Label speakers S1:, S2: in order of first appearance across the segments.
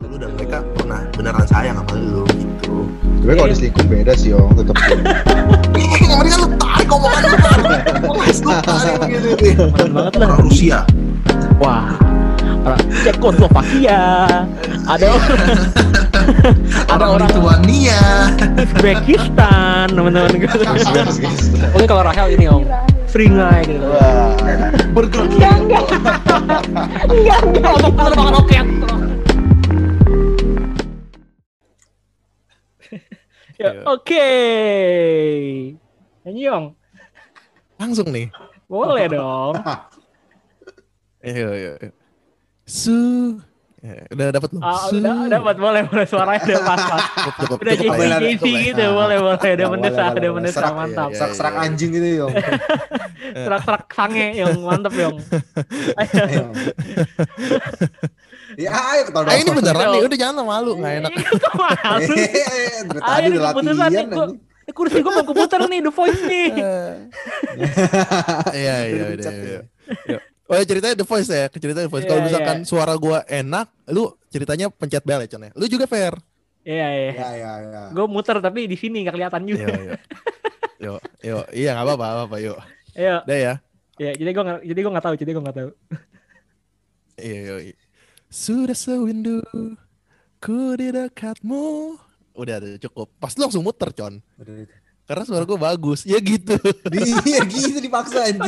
S1: ke lu dan mereka pernah beneran sayang sama lu gitu
S2: Tapi kalau diselingkuh beda sih, Yong. Tetap
S1: yang kan lu tarik omongan lu lu tarik gitu
S3: banget lah.
S1: orang Rusia
S3: Wah. Orang Cekoslovakia. Ada ada
S1: orang
S3: orang
S1: Lituania
S3: Uzbekistan, teman-teman gitu. Oke kalau Rahel ini om, seringai gitu.
S2: Wah.
S1: bergerak
S4: Enggak, enggak. Enggak, enggak.
S3: Kalau makan oke. Ya, Oke. Nyanyi Yong,
S5: Langsung nih.
S3: boleh dong.
S5: Ayo, ayo. Su. Ya, udah dapat belum?
S3: Ah,
S5: Su.
S3: udah dapat boleh boleh suaranya udah pas pas.
S5: Cukup, cukup,
S3: Udah
S5: cukup ya.
S2: boleh,
S3: JC
S2: cukup lah.
S3: gitu, boleh boleh. Udah
S2: Boleh,
S3: mendesah,
S2: boleh,
S3: udah
S2: boleh.
S3: mendesah
S2: Serak,
S3: mantap.
S5: iya.
S2: Serak-serak anjing gitu, Yong.
S3: Serak-serak sange yang mantep Yong. Ayo.
S2: Ya, ayo ketawa
S5: Ah, ini beneran nih, udah jangan malu, nggak enak.
S3: Kok malu?
S2: Eh, dari
S3: Ayo
S2: Tadi udah
S3: keputusan
S2: latihan
S3: eh, kursi gue mau keputar nih, The Voice nih.
S5: Iya, iya,
S2: Udah
S5: iya, iya. iya. Oh ya ceritanya The Voice ya, ceritanya The Voice. Kalau
S3: Iya,
S5: misalkan
S3: iya.
S5: suara gua enak, lu ceritanya pencet bel ya Con ya. Lu juga fair.
S3: Iya, iya.
S2: Ya, ya, ya.
S3: Gue muter tapi di sini nggak kelihatan juga.
S5: yo. Yo, yo, iya nggak apa-apa, apa-apa, yuk.
S3: Ayo,
S5: Udah ya.
S3: ya jadi gue jadi gue nggak tahu, jadi gue nggak tahu.
S5: Iya, yo. iya. Sudah sewindu ku di dekatmu. Udah, udah cukup. Pas lu langsung muter, Con.
S2: Udah, udah.
S5: Karena suara gua bagus. Ya gitu.
S2: Iya gitu dipaksa anjing.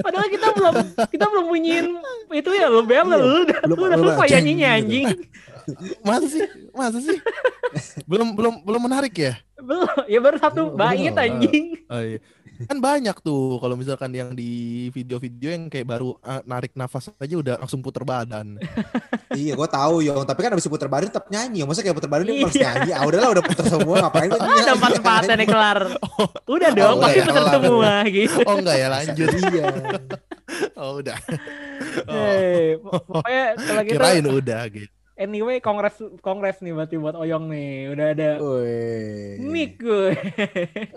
S3: Padahal kita belum kita belum bunyiin itu ya lo bel lu udah
S2: belum-
S3: lu udah
S2: aceng
S3: nyanyinya anjing.
S5: Masa sih? Masa sih? belum belum belum menarik ya?
S3: Belum, ya baru satu bait anjing.
S5: Oh, iya. Kan banyak tuh kalau misalkan yang di video-video yang kayak baru ah, narik nafas aja udah langsung puter badan.
S2: Iya, gue tahu Yong. Tapi kan abis puter badan tetap nyanyi. Masa kayak puter badan dia harus
S3: Iya.
S2: nyanyi. Ah udahlah udah puter semua. Ngapain gue
S3: Ah, ada empat empatan nih kelar. Udah dong,
S5: Oh,
S3: pasti
S5: iya,
S3: bener
S5: kelar.
S3: semua gitu.
S5: Oh enggak ya lanjut.
S2: Iya.
S5: Oh udah. Oh,
S3: Hei, pokoknya kalau gitu
S5: kirain udah gitu.
S3: Anyway kongres kongres nih berarti buat Oyong nih. Udah ada mic gue.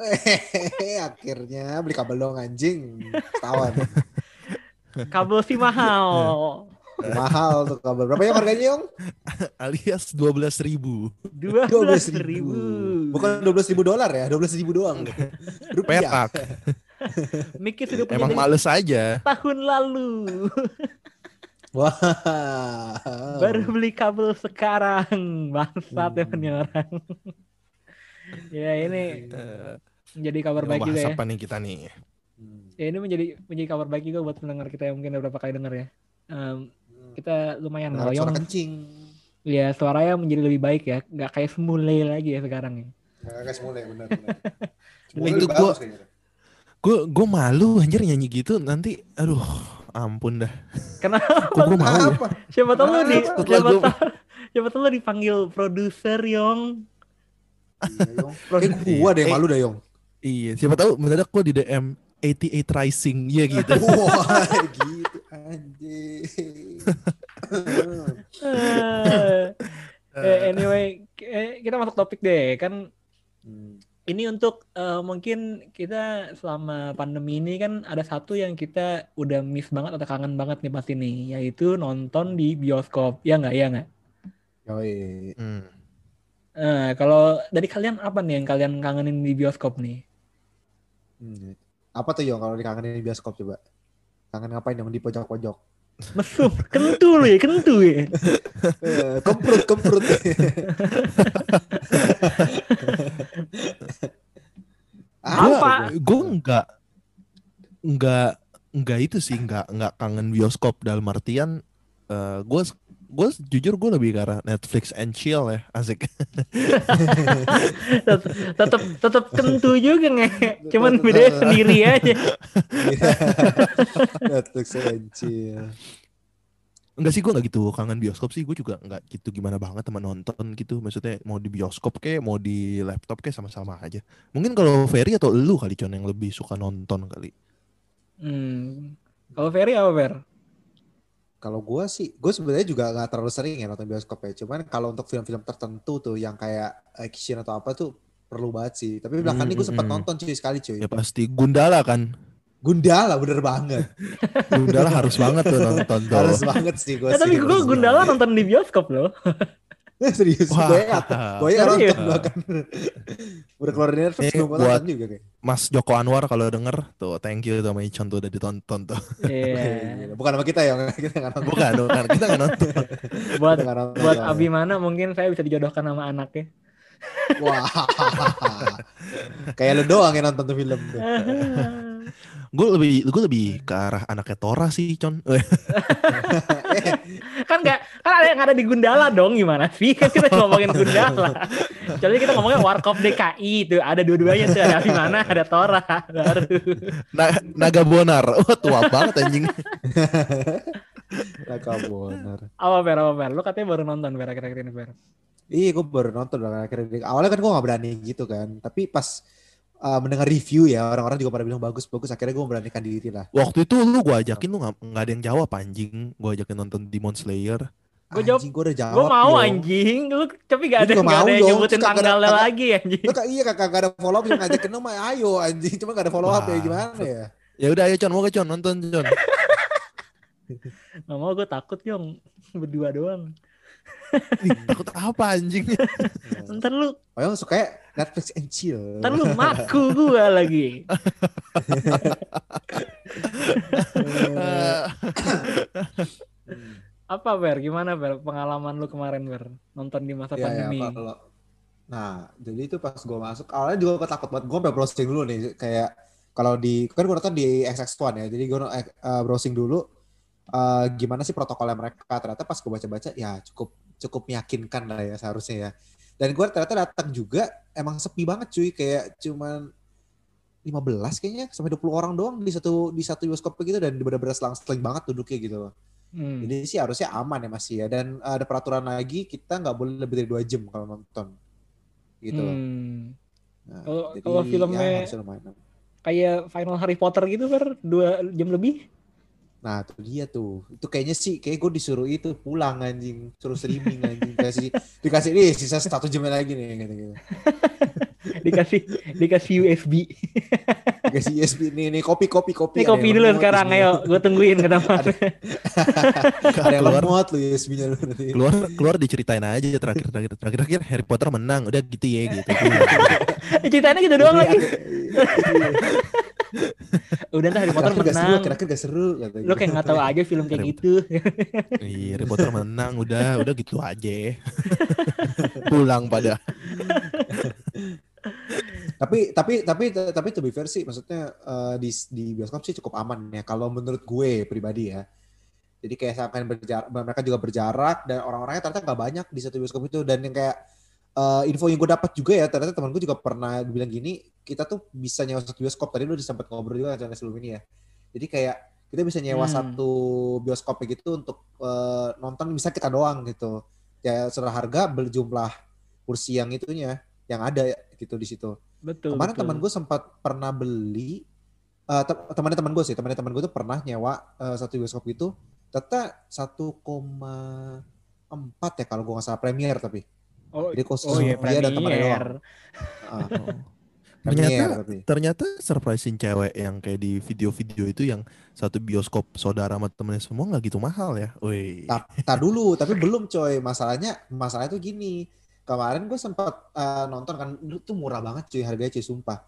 S2: Akhirnya beli kabel dong anjing. Setahun.
S3: Kabel si mahal.
S2: Mahal tuh kabel. Berapa ya harganya Yong?
S5: Alias 12.000 ribu.
S3: Dua belas ribu.
S2: Bukan 12 ribu dolar ya, 12 ribu doang. Rupiah.
S5: Perak.
S3: Mikir sudah punya
S5: Emang
S3: dari
S5: males aja.
S3: tahun lalu.
S2: Wah.
S3: Baru beli kabel sekarang. Bangsat
S2: Hmm.
S3: nih orang. ya ini menjadi kabar baik juga ya.
S5: apa nih kita nih?
S2: Hmm.
S3: Ya ini menjadi menjadi kabar baik juga buat pendengar kita yang mungkin udah berapa kali dengar ya. Em, kita lumayan
S2: Nah, suara
S3: Oyong.
S2: kencing.
S3: Ya suaranya menjadi lebih baik ya. Nggak kayak semule lagi ya sekarang ya.
S2: Nah, guys, mulai benar benar.
S5: Itu Gue gue malu anjir nyanyi gitu nanti aduh ampun dah.
S3: Kenapa?
S5: Kok gue mau ya?
S2: Apa?
S3: Siapa tahu lu di siapa
S5: gua-
S3: tahu siapa tahu lu dipanggil produser Yong.
S2: Iya, Yong. Kayak gua deh
S5: Eh,
S2: malu dah, Yong.
S5: Iya, siapa tahu mendadak gue di DM 88 Rising ya gitu.
S2: Wah, gitu anjing.
S3: Eh, eh, anyway, eh, kita masuk topik deh. Kan
S2: Hmm.
S3: Ini untuk eh, mungkin kita selama pandemi ini kan ada satu yang kita udah miss banget atau kangen banget nih pasti nih, yaitu nonton di bioskop. Ya nggak? Ya nggak?
S2: Yoi.
S5: Hmm.
S3: Eh, kalau dari kalian apa nih yang kalian kangenin di bioskop nih?
S2: Hmm. Apa tuh Yong kalau dikangenin di bioskop coba? Kangen ngapain dong di pojok-pojok?
S3: Mesum, kentu lu ya, kentu ya.
S2: Eh, kemprut kemprut.
S3: Apa?
S5: Gue enggak enggak enggak itu sih enggak enggak kangen bioskop dalam artian eh gue gue jujur gue lebih ke arah Netflix and chill ya asik.
S3: Tetap tetap kentu juga nge. Cuman bedanya sendiri aja.
S2: Netflix anjir.
S5: enggak sih gue nggak gitu kangen bioskop sih. Gue juga enggak gitu gimana banget teman nonton gitu. Maksudnya mau di bioskop kayak mau di laptop kayak sama-sama aja. Mungkin kalau Ferry atau lu kali con yang lebih suka nonton kali?
S3: Hmm. kalau Ferry apa Fer
S2: Kalau gue sih, gue sebenarnya juga nggak terlalu sering ya nonton bioskop ya. Cuman kalau untuk film-film tertentu tuh yang kayak action atau apa tuh perlu banget sih. Tapi belakangan ini gue sempat
S5: Hmm, hmm,
S2: nonton cuy sekali cuy.
S5: ya pasti Gundala kan
S2: Gundala bener banget.
S5: Gundala harus banget tuh nonton tuh
S2: Harus banget sih gue
S3: Eh, tapi gue Gundala nonton di bioskop loh
S2: serius,
S5: Wah.
S2: gue ya, gue ya
S3: Serius?
S2: nonton bahkan. Udah keluar dari Netflix
S5: Eh, buat-
S2: juga kayak.
S5: Mas Joko Anwar kalau denger tuh thank you sama Icon tuh udah ditonton tuh.
S3: Iya.
S2: Bukan sama kita ya, kita nggak nonton.
S5: Bukan, bukan kita nggak nonton.
S3: buat
S2: Kita nonton
S3: buat
S2: soalnya.
S3: Abimana mungkin saya bisa dijodohkan sama anaknya.
S2: Wah. Kayak lu doang yang nonton tuh film tuh.
S5: Gue lebih gue lebih ke arah anaknya Tora sih, Con.
S3: Kan ada yang ada di Gundala dong gimana sih kan kita ngomongin Gundala jadi kita ngomongin Warkop DKI itu ada dua-duanya tuh ada Abimana ada Tora baru
S5: Na- Naga Bonar. Wah, tua banget anjing.
S2: Raka Bonar.
S3: apa Fer apa Fer lu katanya baru nonton Fer akhir-akhir ini Fer
S2: Iya, gue baru nonton akhirnya. Awalnya kan gue gak berani gitu kan. Tapi pas uh, mendengar review ya, orang-orang juga pada bilang bagus-bagus. Akhirnya gue memberanikan diri lah.
S5: Waktu itu lu gue ajakin lu nggak nggak ada yang jawab anjing. Gue ajakin nonton Demon Slayer.
S3: Gua jawab-
S2: Anjing, gue udah jawab.
S3: gue mau
S2: Yong.
S3: anjing lu tapi gak ada gak
S2: mau,
S3: ada yang nyebutin tanggalnya lagi anjing
S2: Lu kak iya kakak gak ada follow up, cuma ngajakin lu mah ayo anjing. Cuma gak ada follow up ya gimana ya.
S5: Ya udah ayo Con, mau ke Con nonton Con.
S3: gak mau gue takut Yong berdua doang
S5: Ih, takut apa anjing?
S3: ntar lu
S2: Oh yang suka Netflix and chill.
S3: ntar lu maku gue lagi apa Fer gimana Fer pengalaman lu kemarin Fer nonton di masa
S2: Iya,
S3: pandemi
S2: iya, kalau Nah, jadi itu pas gue masuk, awalnya juga gue takut banget. Gue browsing dulu nih, kayak kalau di, kan gue nonton di XX1 ya, jadi gue uh, browsing dulu uh, gimana sih protokolnya mereka. Ternyata pas gue baca-baca, ya cukup cukup meyakinkan lah ya seharusnya ya. Dan gue ternyata datang juga, emang sepi banget cuy, kayak cuman 15 kayaknya sampai 20 orang doang di satu di satu bioskop gitu dan benar-benar selang-seling banget duduknya gitu loh.
S3: Hmm.
S2: Jadi sih harusnya aman ya masih ya dan ada peraturan lagi kita nggak boleh lebih dari dua jam kalau nonton gitu. loh.
S3: Hmm.
S2: Nah,
S3: Kalau-
S2: jadi
S3: kalau filmnya-
S2: ya,
S3: kayak final Harry Potter gitu Fer dua jam lebih
S2: Nah itu dia tuh. Itu kayaknya sih kayak gue disuruh itu pulang anjing, suruh streaming anjing. Dikasih dikasih nih sisa satu jam lagi nih gitu gitu.
S3: dikasih dikasih USB
S2: Dikasih USB nih nih kopi kopi kopi.
S3: ini
S2: Ada
S3: kopi dulu sekarang ayo gue tungguin kenapa
S2: Ada yang lemot lu USB-nya
S5: keluar keluar diceritain aja terakhir terakhir terakhir terakhir Harry Potter menang udah gitu ya gitu.
S3: ceritanya gitu doang lagi udah ntar Harry Potter
S2: Kira-kira gak seru,
S3: menang
S2: kira-kira gak seru. kata
S3: lo
S2: gitu.
S3: kayak nggak tahu aja film kayak gitu
S5: Iya, Harry Potter menang udah udah gitu aja. Pulang pada.
S2: Tapi tapi tapi tapi to be fair sih maksudnya eh, di di bioskop sih cukup aman ya. Kalau menurut gue pribadi ya. Jadi kayak sampai berjarak mereka juga berjarak dan orang-orangnya ternyata nggak banyak di satu bioskop itu. Dan yang kayak eh, info yang gue dapat juga ya ternyata teman gue juga pernah bilang gini kita tuh bisa nyewa satu bioskop. Tadi lu sempat ngobrol juga kan sebelum ini ya. Jadi kayak kita bisa nyewa
S3: Hmm.
S2: satu bioskop gitu untuk eh, nonton bisa kita doang gitu. Ya secara harga berjumlah kursi yang itunya yang ada gitu di situ
S3: betul
S2: Kemarin teman gue sempat pernah beli eh te- temannya teman gue sih, temannya teman gue tuh pernah nyewa eh, satu bioskop itu ternyata 1,4 ya kalau gue nggak salah premier tapi.
S3: oh,
S2: Jadi khusus
S3: oh iya
S2: dia dan temannya doang.
S3: premier
S2: Ah,
S5: Ternyata
S2: premier tapi.
S5: ternyata surprising cewek yang kayak di video-video itu yang satu bioskop saudara sama temennya semua nggak gitu mahal ya. Woi.
S2: Ta- tar dulu, tapi belum coy. Masalahnya masalahnya tuh gini. Kemarin gue sempat eh, nonton kan itu tuh murah banget cuy harganya cuy sumpah.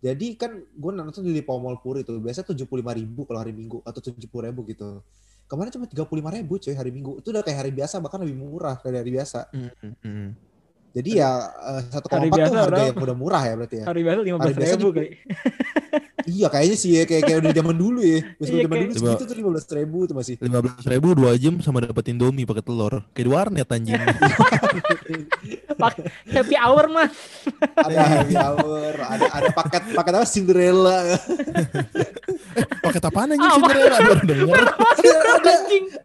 S2: Jadi kan gue nonton di Lipo Mall Puri itu biasa tujuh puluh ribu kalau hari Minggu atau tujuh ribu gitu. Kemarin cuma tiga puluh ribu cuy hari Minggu. Itu udah kayak hari biasa bahkan lebih murah dari hari biasa.
S5: Mm, mm, mm.
S2: Jadi ya eh, satu
S3: Hari
S2: koma empat tuh harga yang udah murah ya berarti ya.
S3: hari biasa lima belas ribu kali
S2: Iya kayaknya sih ya kayak kayak udah zaman dulu ya. Bioskop
S3: Iya,
S2: zaman dulu
S5: Coba-
S2: segitu tuh lima belas ribu tuh masih.
S5: lima belas ribu dua jam sama dapat indomie pakai telur kayak di warnet anjing
S3: Pak- happy hour mas
S2: ada happy hour, ada ada paket paket apa Cinderella.
S5: pakai apaan anjing
S3: Ah,
S5: Cinderella baru denger
S2: ada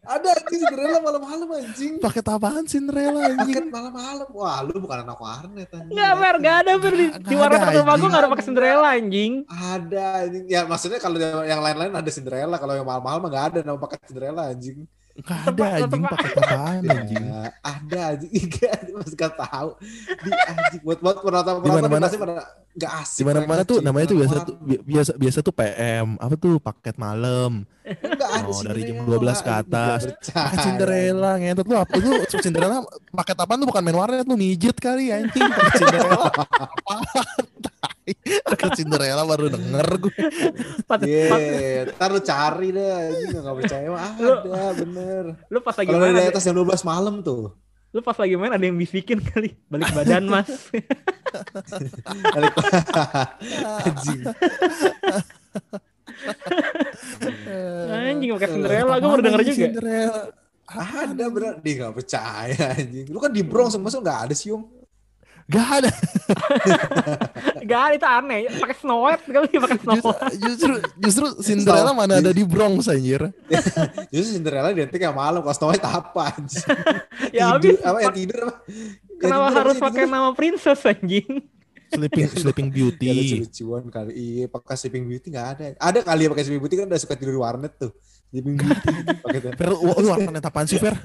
S2: ada anjing Cinderella malam-malam anjing.
S5: pakai apaan Cinderella
S2: Paket
S5: anjing
S2: malam-malam. Wah, lu bukan anak warnet anjing.
S3: nggak mer nggak ada Fer di, di warnet rumah gue
S5: anjing.
S3: nggak ada pakai Cinderella anjing
S2: Ada. Ya maksudnya kalau yang lain-lain ada Cinderella, kalau yang mahal-mahal mah nggak ada. Nama paket Cinderella anjing.
S5: Nggak
S3: Tetep-
S5: ada anjing. paket apaan anjing.
S2: Ya, ada anjing. Enggak mas gak tahu. Di anjing. Buat buat penonton penonton
S5: mana-mana-
S2: pasti pada nggak asik
S5: Di mana-mana tuh namanya tuh biasa tuh bi- biasa biasa tuh PM, apa tuh? Paket malam.
S2: Enggak ada
S5: Oh, dari jam
S2: Cinderella,
S5: 12 ke
S2: anjing,
S5: atas.
S2: percaya.
S5: Ah, Cinderella ngentot. Lu apa? Lu Cinderella paket apaan? Tuh bukan main warnet lu mijet kali anjing. Paket Cinderella paket Cinderella baru denger gue
S2: Iya, ntar lu cari deh, anjing nggak percaya mah ada bener.
S3: lu pas lagi
S2: Kalau
S3: main
S2: atas jam 12 malam tuh,
S3: lu pas lagi main ada yang bisikin kali balik badan mas
S2: balik anjing.
S3: anjing pakai Cinderella gue baru denger juga
S5: Cinderella
S2: Ada bener, dia nggak percaya anjing. Lu kan di Bronx, masa nggak ada sih Yung?
S5: Gak ada
S3: gak ada itu aneh pakai Snow White kali pakai Snow
S5: justru
S3: White
S5: justru, justru Cinderella mana ada di Bronx anjir
S2: Justru Cinderella identik yang malam, kalau Snow White apa anjing?
S3: ya
S2: tidur,
S3: habis
S2: apa ya tidur apa? Ya,
S3: kenapa
S2: tidur
S3: harus pakai
S2: tidur?
S3: nama princess anjing
S5: Sleeping Sleeping
S2: Ya
S5: Beauty
S2: lucu-lucuan kali. Iya, pakai Sleeping Beauty nggak ada. Ada kali ya pakai Sleeping Beauty kan udah suka tidur di warnet tuh. Sleeping Beauty pakai.
S5: Fer, warnet apaan sih Fer?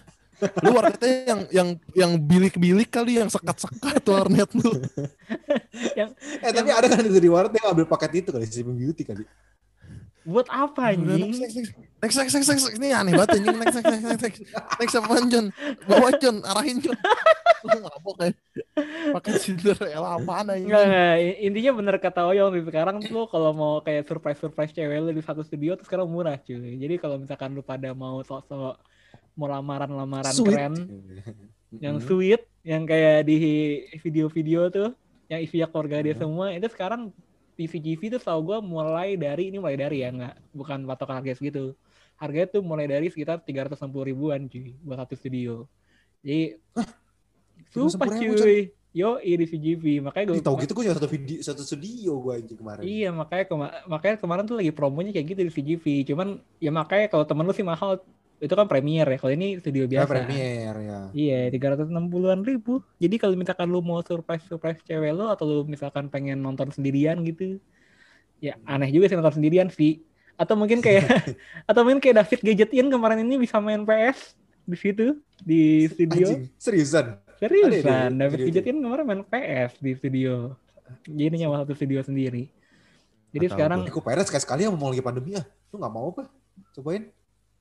S5: Lu warnetnya yang yang yang bilik-bilik kali yang sekat-sekat warnet lu.
S2: Eh tapi ada kan itu di warnet yang ngambil paket itu kali Sleeping Beauty kali.
S3: buat apa anjing
S5: next, next, next, next, next, next, ini aneh banget anjing. Next, next, next, next, next, next apaan John? Bawa John, arahin John. Ngabok kan? Pakai Cinderella apaan anjing?
S3: Enggak, enggak. Intinya bener kata Oyong sih. Sekarang tuh kalau mau kayak surprise-surprise cewek lu di satu studio tuh sekarang murah cuy. Jadi kalau misalkan lu pada mau sok-sok mau lamaran-lamaran
S2: Sweet.
S3: keren, yang sweet, yang kayak di video-video tuh, yang isinya keluarga dia semua, itu sekarang PVGV tuh tau gue mulai dari, ini mulai dari ya, enggak, bukan patokan harga segitu. Harganya tuh mulai dari sekitar 360 ribuan cuy, buat satu studio. Jadi, sumpah
S2: 360.000,
S3: cuy. Yo, di VGV. Makanya gue
S2: tahu gitu gue satu video satu studio gue anjing kemarin.
S3: Iya makanya kema- makanya kemarin tuh lagi promonya kayak gitu di VGV. Cuman ya makanya kalau temen lu sih mahal itu kan premier ya. Kalau ini studio
S2: Ya,
S3: biasa.
S2: premier ya.
S3: Iya, 360-an ribu. Jadi kalau misalkan lu mau surprise-surprise cewek lu atau lu misalkan pengen nonton sendirian gitu. Ya aneh juga sih nonton sendirian sih. Atau mungkin kayak atau mungkin kayak David Gadgetin kemarin ini bisa main PS di situ di studio.
S2: Anjing, seriusan.
S3: Seriusan,
S2: Ada ya,
S3: David? Gadgetin kemarin main PS di studio. Jadi nyawa satu studio sendiri. Jadi
S5: tahu
S3: sekarang
S2: Aku pengen sekali sekali yang mau lagi pandemi ah. Lu nggak mau apa? Cobain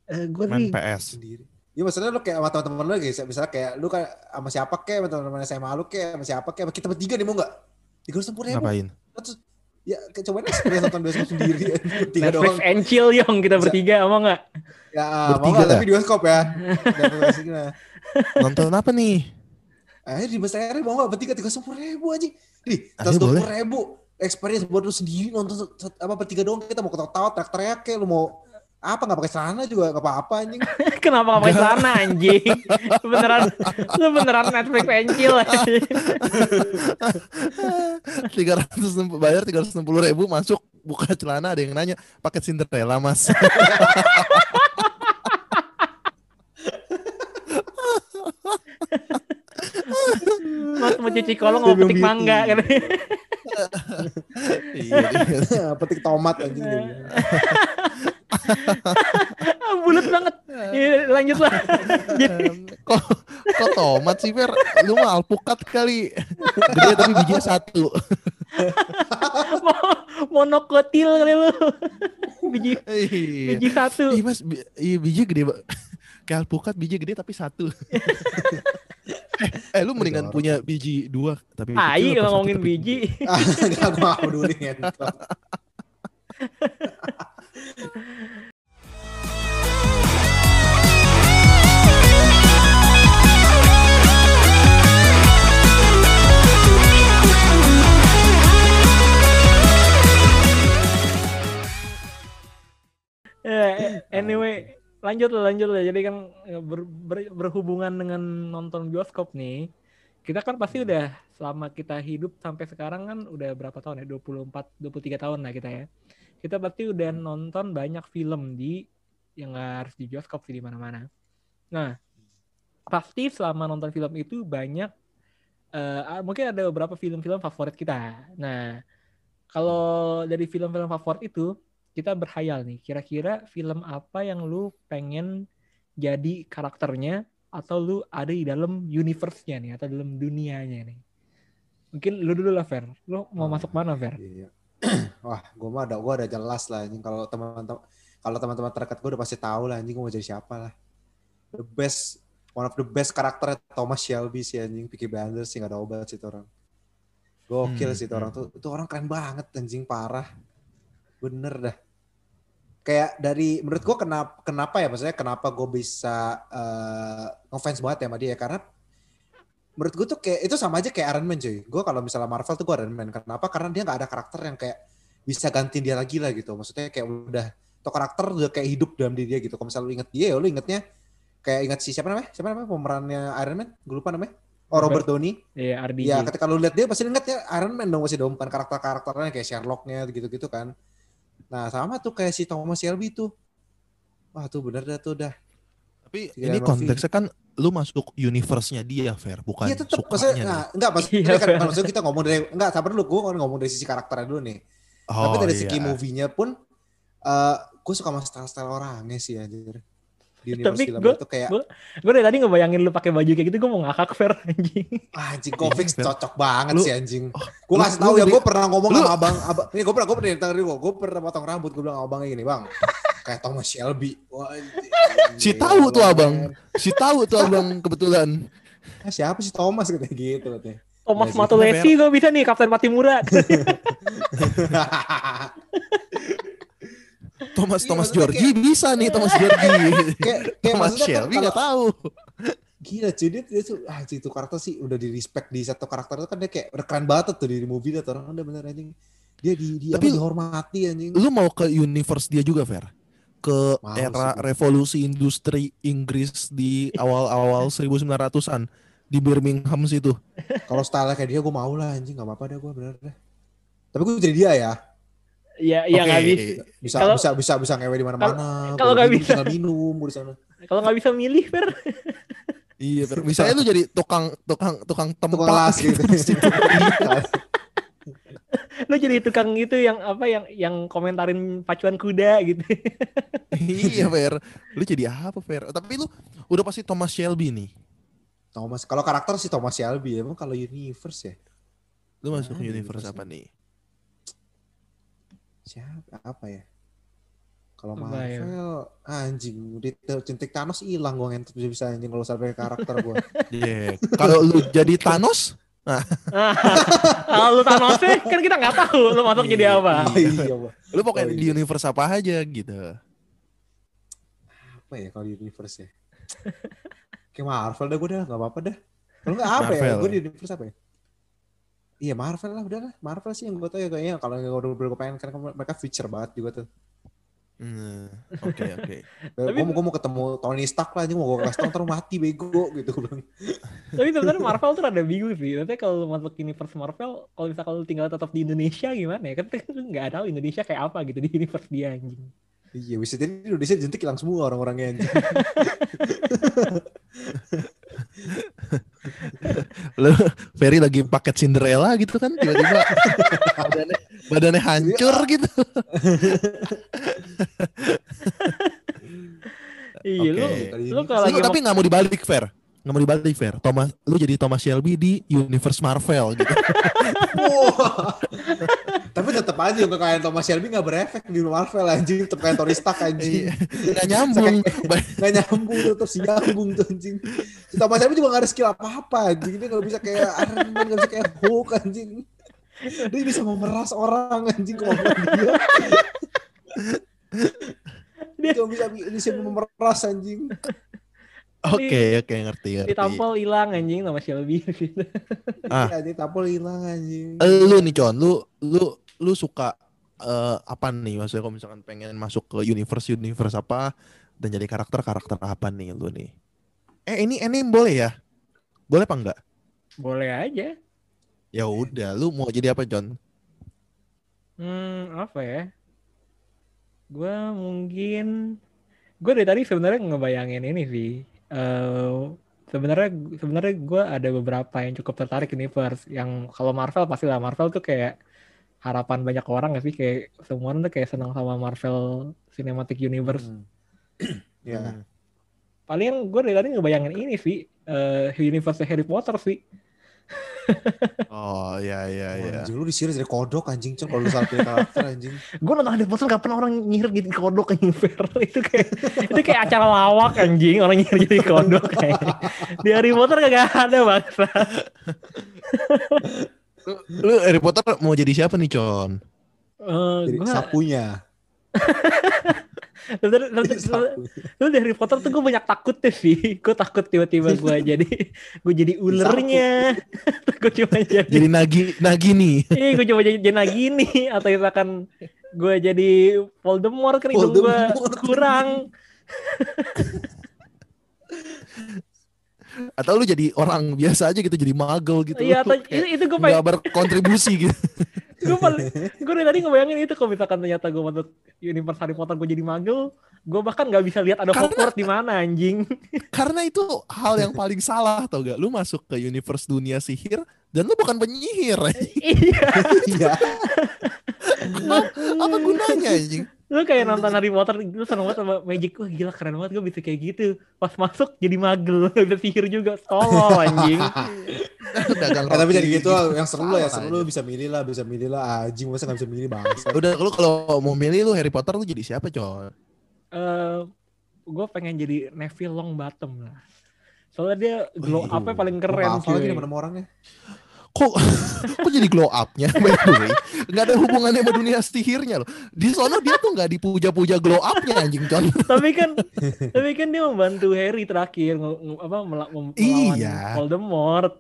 S3: eh, gue
S5: Main PS.
S2: sendiri. Iya maksudnya lu kayak sama teman-teman lu guys, misalnya kayak lu kayak sama siapa kek, sama teman-teman SMA lu kek, sama siapa kek, sama kita bertiga nih mau nggak? Tiga ratus ribu.
S5: Ngapain?
S2: Terus ya kayak cobain experience nonton bioskop sendiri. Tiga
S3: Netflix
S2: doang.
S3: and chill yong kita bertiga mau nggak?
S2: Ya mau
S5: Bertiga
S2: nggak
S5: dah.
S2: tapi bioskop ya. Dapat aslinya.
S5: Nonton apa nih?
S2: Eh di Mas Eri mau nggak bertiga tiga sepuluh ribu aja. Ih,
S5: Ayo,
S2: tiga sepuluh ribu. Experience buat lu sendiri nonton apa bertiga doang kita mau ketawa-tawa teriak-teriak kayak lu mau apa nggak pakai celana juga nggak apa-apa anjing.
S3: Kenapa nggak pakai celana anjing? Lu beneran lu beneran Netflix anjing.
S5: tiga ratus bayar tiga ratus ribu masuk buka celana ada yang nanya paket Cinderella mas
S3: Mas mau cuci kolong mau petik mangga kan.
S5: iya, iya.
S2: Petik tomat anjing.
S3: Ah, Bulat banget. Ya, lanjut lah. Jadi
S5: kok kok tomat sih Fer lu mah alpukat kali gede tapi bijinya satu
S3: mo- monokotil kali lu. Biji
S5: Iya.
S3: biji satu.
S5: Iya mas, iya biji gede Kayak alpukat biji gede tapi satu. eh, eh, lu mendingan punya biji dua tapi
S3: Tai
S5: apa
S3: kalau
S5: satu
S3: ngomongin
S5: tapi-
S3: biji.
S2: Ah, Gak mau peduli
S3: Eh, anyway, lanjut lah, lanjut lah. Jadi kan eh, ber- ber- berhubungan dengan nonton bioskop nih, kita kan pasti udah selama kita hidup sampai sekarang kan udah berapa tahun ya? 24, 23 tahun lah kita ya. Kita pasti udah nonton banyak film di yang nggak harus di bioskop sih di mana-mana. Nah, pasti selama nonton film itu banyak eh, ah, mungkin ada beberapa film-film favorit kita. Nah, kalau dari film-film favorit itu kita berhayal nih, kira-kira film apa yang lu pengen jadi karakternya atau lu ada di dalam universe-nya nih atau dalam dunianya nih. Mungkin lu dulu lah Fer. Lu mau
S2: Oh.
S3: masuk mana Fer?
S2: Iya. Wah, gue mah ada, gue ada jelas lah anjing kalau teman-teman kalau teman-teman terdekat gue udah pasti tahu lah anjing gue mau jadi siapa lah. The best, one of the best karakter Thomas Shelby sih anjing, Peaky Blinders sih gak ada obat sih itu orang. Gokil
S5: Hmm,
S2: sih itu
S5: hmm.
S2: orang tuh, itu orang keren banget anjing parah. Bener dah. Kayak dari menurut gue kenapa kenapa ya maksudnya kenapa gue bisa eh, ngefans banget ya sama dia karena menurut gue tuh kayak itu sama aja kayak Iron Man cuy. Gue kalau misalnya Marvel tuh gue Iron Man. Kenapa? Karena dia nggak ada karakter yang kayak bisa gantiin dia lagi lah gitu. Maksudnya kayak udah atau karakter udah kayak hidup dalam diri dia gitu. Kalau misalnya lu inget dia, ya lu ingetnya kayak inget si siapa namanya? Siapa namanya pemerannya Iron Man? Gue lupa namanya. Oh Robert Downey.
S3: Iya, RDJ.
S2: Ya ketika lu lihat dia pasti inget ya Iron Man dong masih dong bukan karakter-karakternya kayak Sherlocknya gitu-gitu kan. Nah sama tuh kayak si Thomas Shelby tuh. Wah tuh bener dah tuh dah.
S5: Tapi ini konteksnya kan lu masuk universe-nya dia, Fair, bukan
S2: Iya tetap maksudnya
S5: sukanya.
S2: nah, enggak maksudnya
S3: Iya,
S2: kan maksudnya kita ngomong dari enggak sabar dulu gue ngomong dari sisi karakternya dulu nih.
S5: Oh,
S2: Tapi dari
S5: iya.
S2: segi movie-nya pun eh gue suka sama style-style orangnya sih anjir. Di universe
S3: Tapi
S2: film
S3: gua-
S2: itu kayak
S3: gua- Gue dari tadi ngebayangin lu pakai baju kayak gitu gue mau ngakak Fer anjing.
S2: ah, anjing
S5: Iya,
S2: Kofix
S5: Fer.
S2: cocok banget
S5: Lu-
S2: sih anjing. Gue
S5: lu-
S2: kasih tahu ya gue pernah ngomong
S5: lu-
S2: sama abang, abang ini gue pernah gue pernah tadi gue gue pernah potong rambut gue bilang sama abangnya gini bang kayak Thomas Shelby. Wah, anjing.
S5: Si tahu tuh
S2: Gila,
S5: abang. Si tahu tuh abang kebetulan.
S2: Ah, siapa sih Thomas katanya gitu katanya.
S3: Thomas
S2: Iya
S3: Matulesi gue bisa nih Kapten Patimura.
S5: Thomas
S2: Iya,
S5: Thomas Georgie bisa nih Thomas Georgie.
S2: kayak kayak
S5: Thomas
S2: kan
S5: Shelby nggak tahu.
S2: Gila cuy dia, dia tuh ah itu karakter sih udah di respect di satu karakter itu kan dia kayak udah keren banget tuh di movie dia tuh orang udah bener anjing. Dia di dia
S5: Tapi-
S2: dihormati anjing.
S5: Lu mau ke universe dia juga, Fair? Ke
S2: Mau
S5: era
S2: sih
S5: revolusi industri Inggris di awal-awal 1900-an di Birmingham situ.
S2: Kalau style kayak dia gue mau lah anjing nggak apa-apa deh gue bener deh. Tapi gue jadi dia ya.
S3: Iya, iya
S5: Oke.
S3: nggak bisa.
S2: Bisa
S3: Kalau-
S2: bisa bisa bisa ngewe di mana-mana.
S3: kalau nggak
S2: minum,
S3: bisa.
S2: tinggal minum gue di sana.
S3: Kalau nggak bisa milih Fer,
S5: Iya, Fer. Misalnya lu jadi tukang tukang tukang tempat
S2: Tukang las gitu.
S3: lu jadi tukang itu yang apa yang yang komentarin pacuan kuda gitu.
S5: iya, Fer. Lu jadi apa, Fer? Tapi lu udah pasti Thomas Shelby nih.
S2: Thomas kalau karakter sih Thomas Shelby emang kalau universe ya.
S5: Lu masuk
S2: Ah,
S5: universe
S2: universe
S5: apa nih?
S2: Siapa apa ya? Kalau
S3: Apa ya?
S2: Marvel anjing cintik Thanos hilang gue ngentut bisa anjing kalau sampai karakter gue.
S5: Iya. Kalau lu jadi Thanos,
S3: Kalau lu Thanosnya kan kita nggak tahu lu masuk jadi apa.
S2: Oh iya,
S5: lu pokoknya
S2: Oh,
S5: di
S2: iya.
S5: universe apa aja gitu.
S2: apa ya kalau di universe ya? Kayak Marvel dah gue dah, gak apa-apa dah. Kalau nggak apa ya?
S5: Marvel.
S2: Gue di universe apa ya? Iya Marvel lah, udah lah. Marvel sih yang gue tau ya kayaknya kalau yang udah gue pengen kan mereka feature banget juga tuh.
S5: Hmm, Oke, oke.
S3: Tapi-
S2: Gue mau, mau ketemu Tony Stark lah, anjing mau gue kasih tau mati bego gitu. Bilang.
S3: Tapi sebenarnya Marvel tuh ada bingung sih. Nanti kalau lu masuk universe Marvel, kalau misalkan lu tinggal tetap di Indonesia gimana ya? Kan lu nggak tahu Indonesia kayak apa gitu di universe dia anjing.
S2: Iya, bisa jadi di Indonesia jentik hilang semua orang-orangnya anjing.
S5: Lu Ferry lagi paket Cinderella gitu kan tiba-tiba badannya, badannya hancur gitu.
S3: Iya, lu lu kalau lagi
S5: tapi nggak mau dibalik Fer. Nggak mau dibalik Fer. Thomas lu jadi Thomas Shelby di universe Marvel gitu.
S2: Tetap aja kekayaan Thomas Shelby gak berefek di Marvel anjing. Tetap kayak Tony Stark anjing.
S5: Iya, Nggak nyambung.
S2: Gak nyambung tuh, terus nyambung tuh anjing. Si Thomas Shelby juga gak ada skill apa-apa anjing. Dia gak bisa kayak Iron Man, gak bisa kayak Hulk anjing. Dia bisa memeras orang anjing kemampuan dia. Dia cuma bisa, bisa memeras anjing.
S5: Oke, oke ngerti ngerti.
S3: ditampol hilang anjing sama Shelby gitu.
S5: Ah.
S2: Iya, dia tampol hilang anjing.
S5: Lu nih Con, lu lu lu suka eh, apa nih maksudnya kalau misalkan pengen masuk ke universe universe apa dan jadi karakter karakter apa nih lu nih? Eh ini ini boleh ya? Boleh apa enggak?
S3: Boleh aja.
S5: Ya udah, lu mau jadi apa John?
S3: Hmm, apa ya? Gue mungkin gue dari tadi sebenarnya ngebayangin ini sih. Eh sebenarnya sebenarnya gue ada beberapa yang cukup tertarik universe. Yang kalau Marvel pasti lah Marvel tuh kayak harapan banyak orang gak sih kayak semua orang tuh kayak senang sama Marvel Cinematic Universe.
S2: Hmm. Ya.
S5: Hmm.
S3: paling gue dari tadi ngebayangin ini sih eh universe Harry Potter sih.
S5: Oh iya iya iya.
S2: Anjing lu disihir jadi kodok anjing Con kalau lu salah pilih karakter anjing.
S3: Gue nonton Harry Potter gak pernah orang nyihir jadi kodok anjing fair. itu kayak itu kayak acara lawak anjing orang nyihir jadi kodok kayak. Di Harry Potter kagak ada bangsa.
S5: Lu, lu Harry Potter mau jadi siapa nih, Con?
S3: Eh,
S2: Jadi
S3: gua-
S2: sapunya. Sapu.
S3: Lu dari Harry Potter tuh gue banyak takutnya sih. Gue takut tiba-tiba gue jadi gue jadi ulernya. gue cuma jadi,
S5: Jadi Nagi Nagini.
S3: Iya, gue coba jadi jadi gini atau misalkan gue jadi Voldemort kan hidung gue kurang.
S5: Atau lu jadi orang biasa aja gitu, jadi magel gitu.
S3: Iya, atau itu, itu gue pengen
S5: berkontribusi gitu.
S3: gue paling gue dari tadi ngebayangin itu kalau misalkan ternyata gue masuk universe Harry Potter gue jadi magel, gue bahkan nggak bisa lihat ada Hogwarts di mana anjing.
S5: Karena itu hal yang paling salah tau gak? Lu masuk ke universe dunia sihir dan lu bukan penyihir.
S3: iya,
S2: Iya.
S5: Apa gunanya anjing?
S3: Lu kayak nonton Harry Potter, lu seneng banget sama Magic, wah gila keren banget gue bisa kayak gitu. Pas masuk jadi magel, bisa sihir juga, tolol anjing.
S5: Dagang
S2: Eh, tapi jadi gitu yang seru lah ya, seru lu bisa milih lah, bisa milih lah. Anjing masa gak bisa milih bangsa.
S5: Udah lu kalau mau milih lu Harry Potter lu jadi siapa, Con?
S3: eh gue pengen jadi Neville Longbottom lah. Soalnya dia glow up-nya paling keren
S2: hafal lagi orangnya.
S5: Kok kok jadi glow up-nya by the way? Nggak ada hubungannya sama dunia sihirnya loh. Di sono dia tuh nggak dipuja-puja glow up-nya anjing, Con.
S3: tapi kan tapi kan dia membantu Harry terakhir apa melawan
S5: Iya.
S3: Voldemort.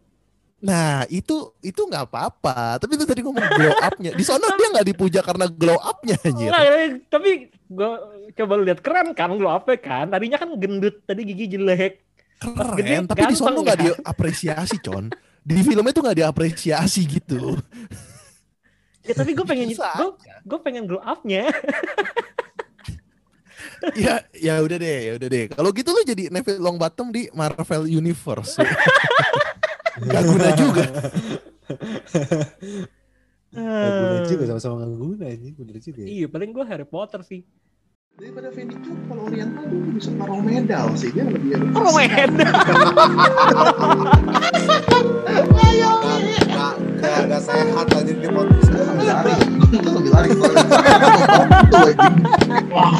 S5: Nah, itu itu nggak apa-apa. Tapi itu tadi ngomong glow up-nya. Di sono dia nggak dipuja karena glow up-nya anjir.
S3: Nah, tapi gue coba lu lihat keren kan glow up kan. Tadinya kan gendut, tadi gigi jelek. Gede
S5: Keren, tapi di sono
S3: ganteng,
S5: nggak
S3: kan?
S5: diapresiasi, Con. Di filmnya tuh nggak diapresiasi gitu.
S3: Ya tapi gue pengen gue gue pengen glow up-nya.
S5: ya ya udah deh ya udah deh kalau gitu lu jadi Neville Longbottom di Marvel Universe Gak guna juga
S2: Ya, guna juga sama-sama nggak guna anjing, bener juga ya.
S3: Iya, paling gue Harry Potter sih
S1: daripada Fendi tuh kalau Oriental tuh bisa paromedal sih. Dia lebih
S3: paromedal ayo
S2: nggak sehat aja di podcast. Lebih lari.
S1: Lebih lari wah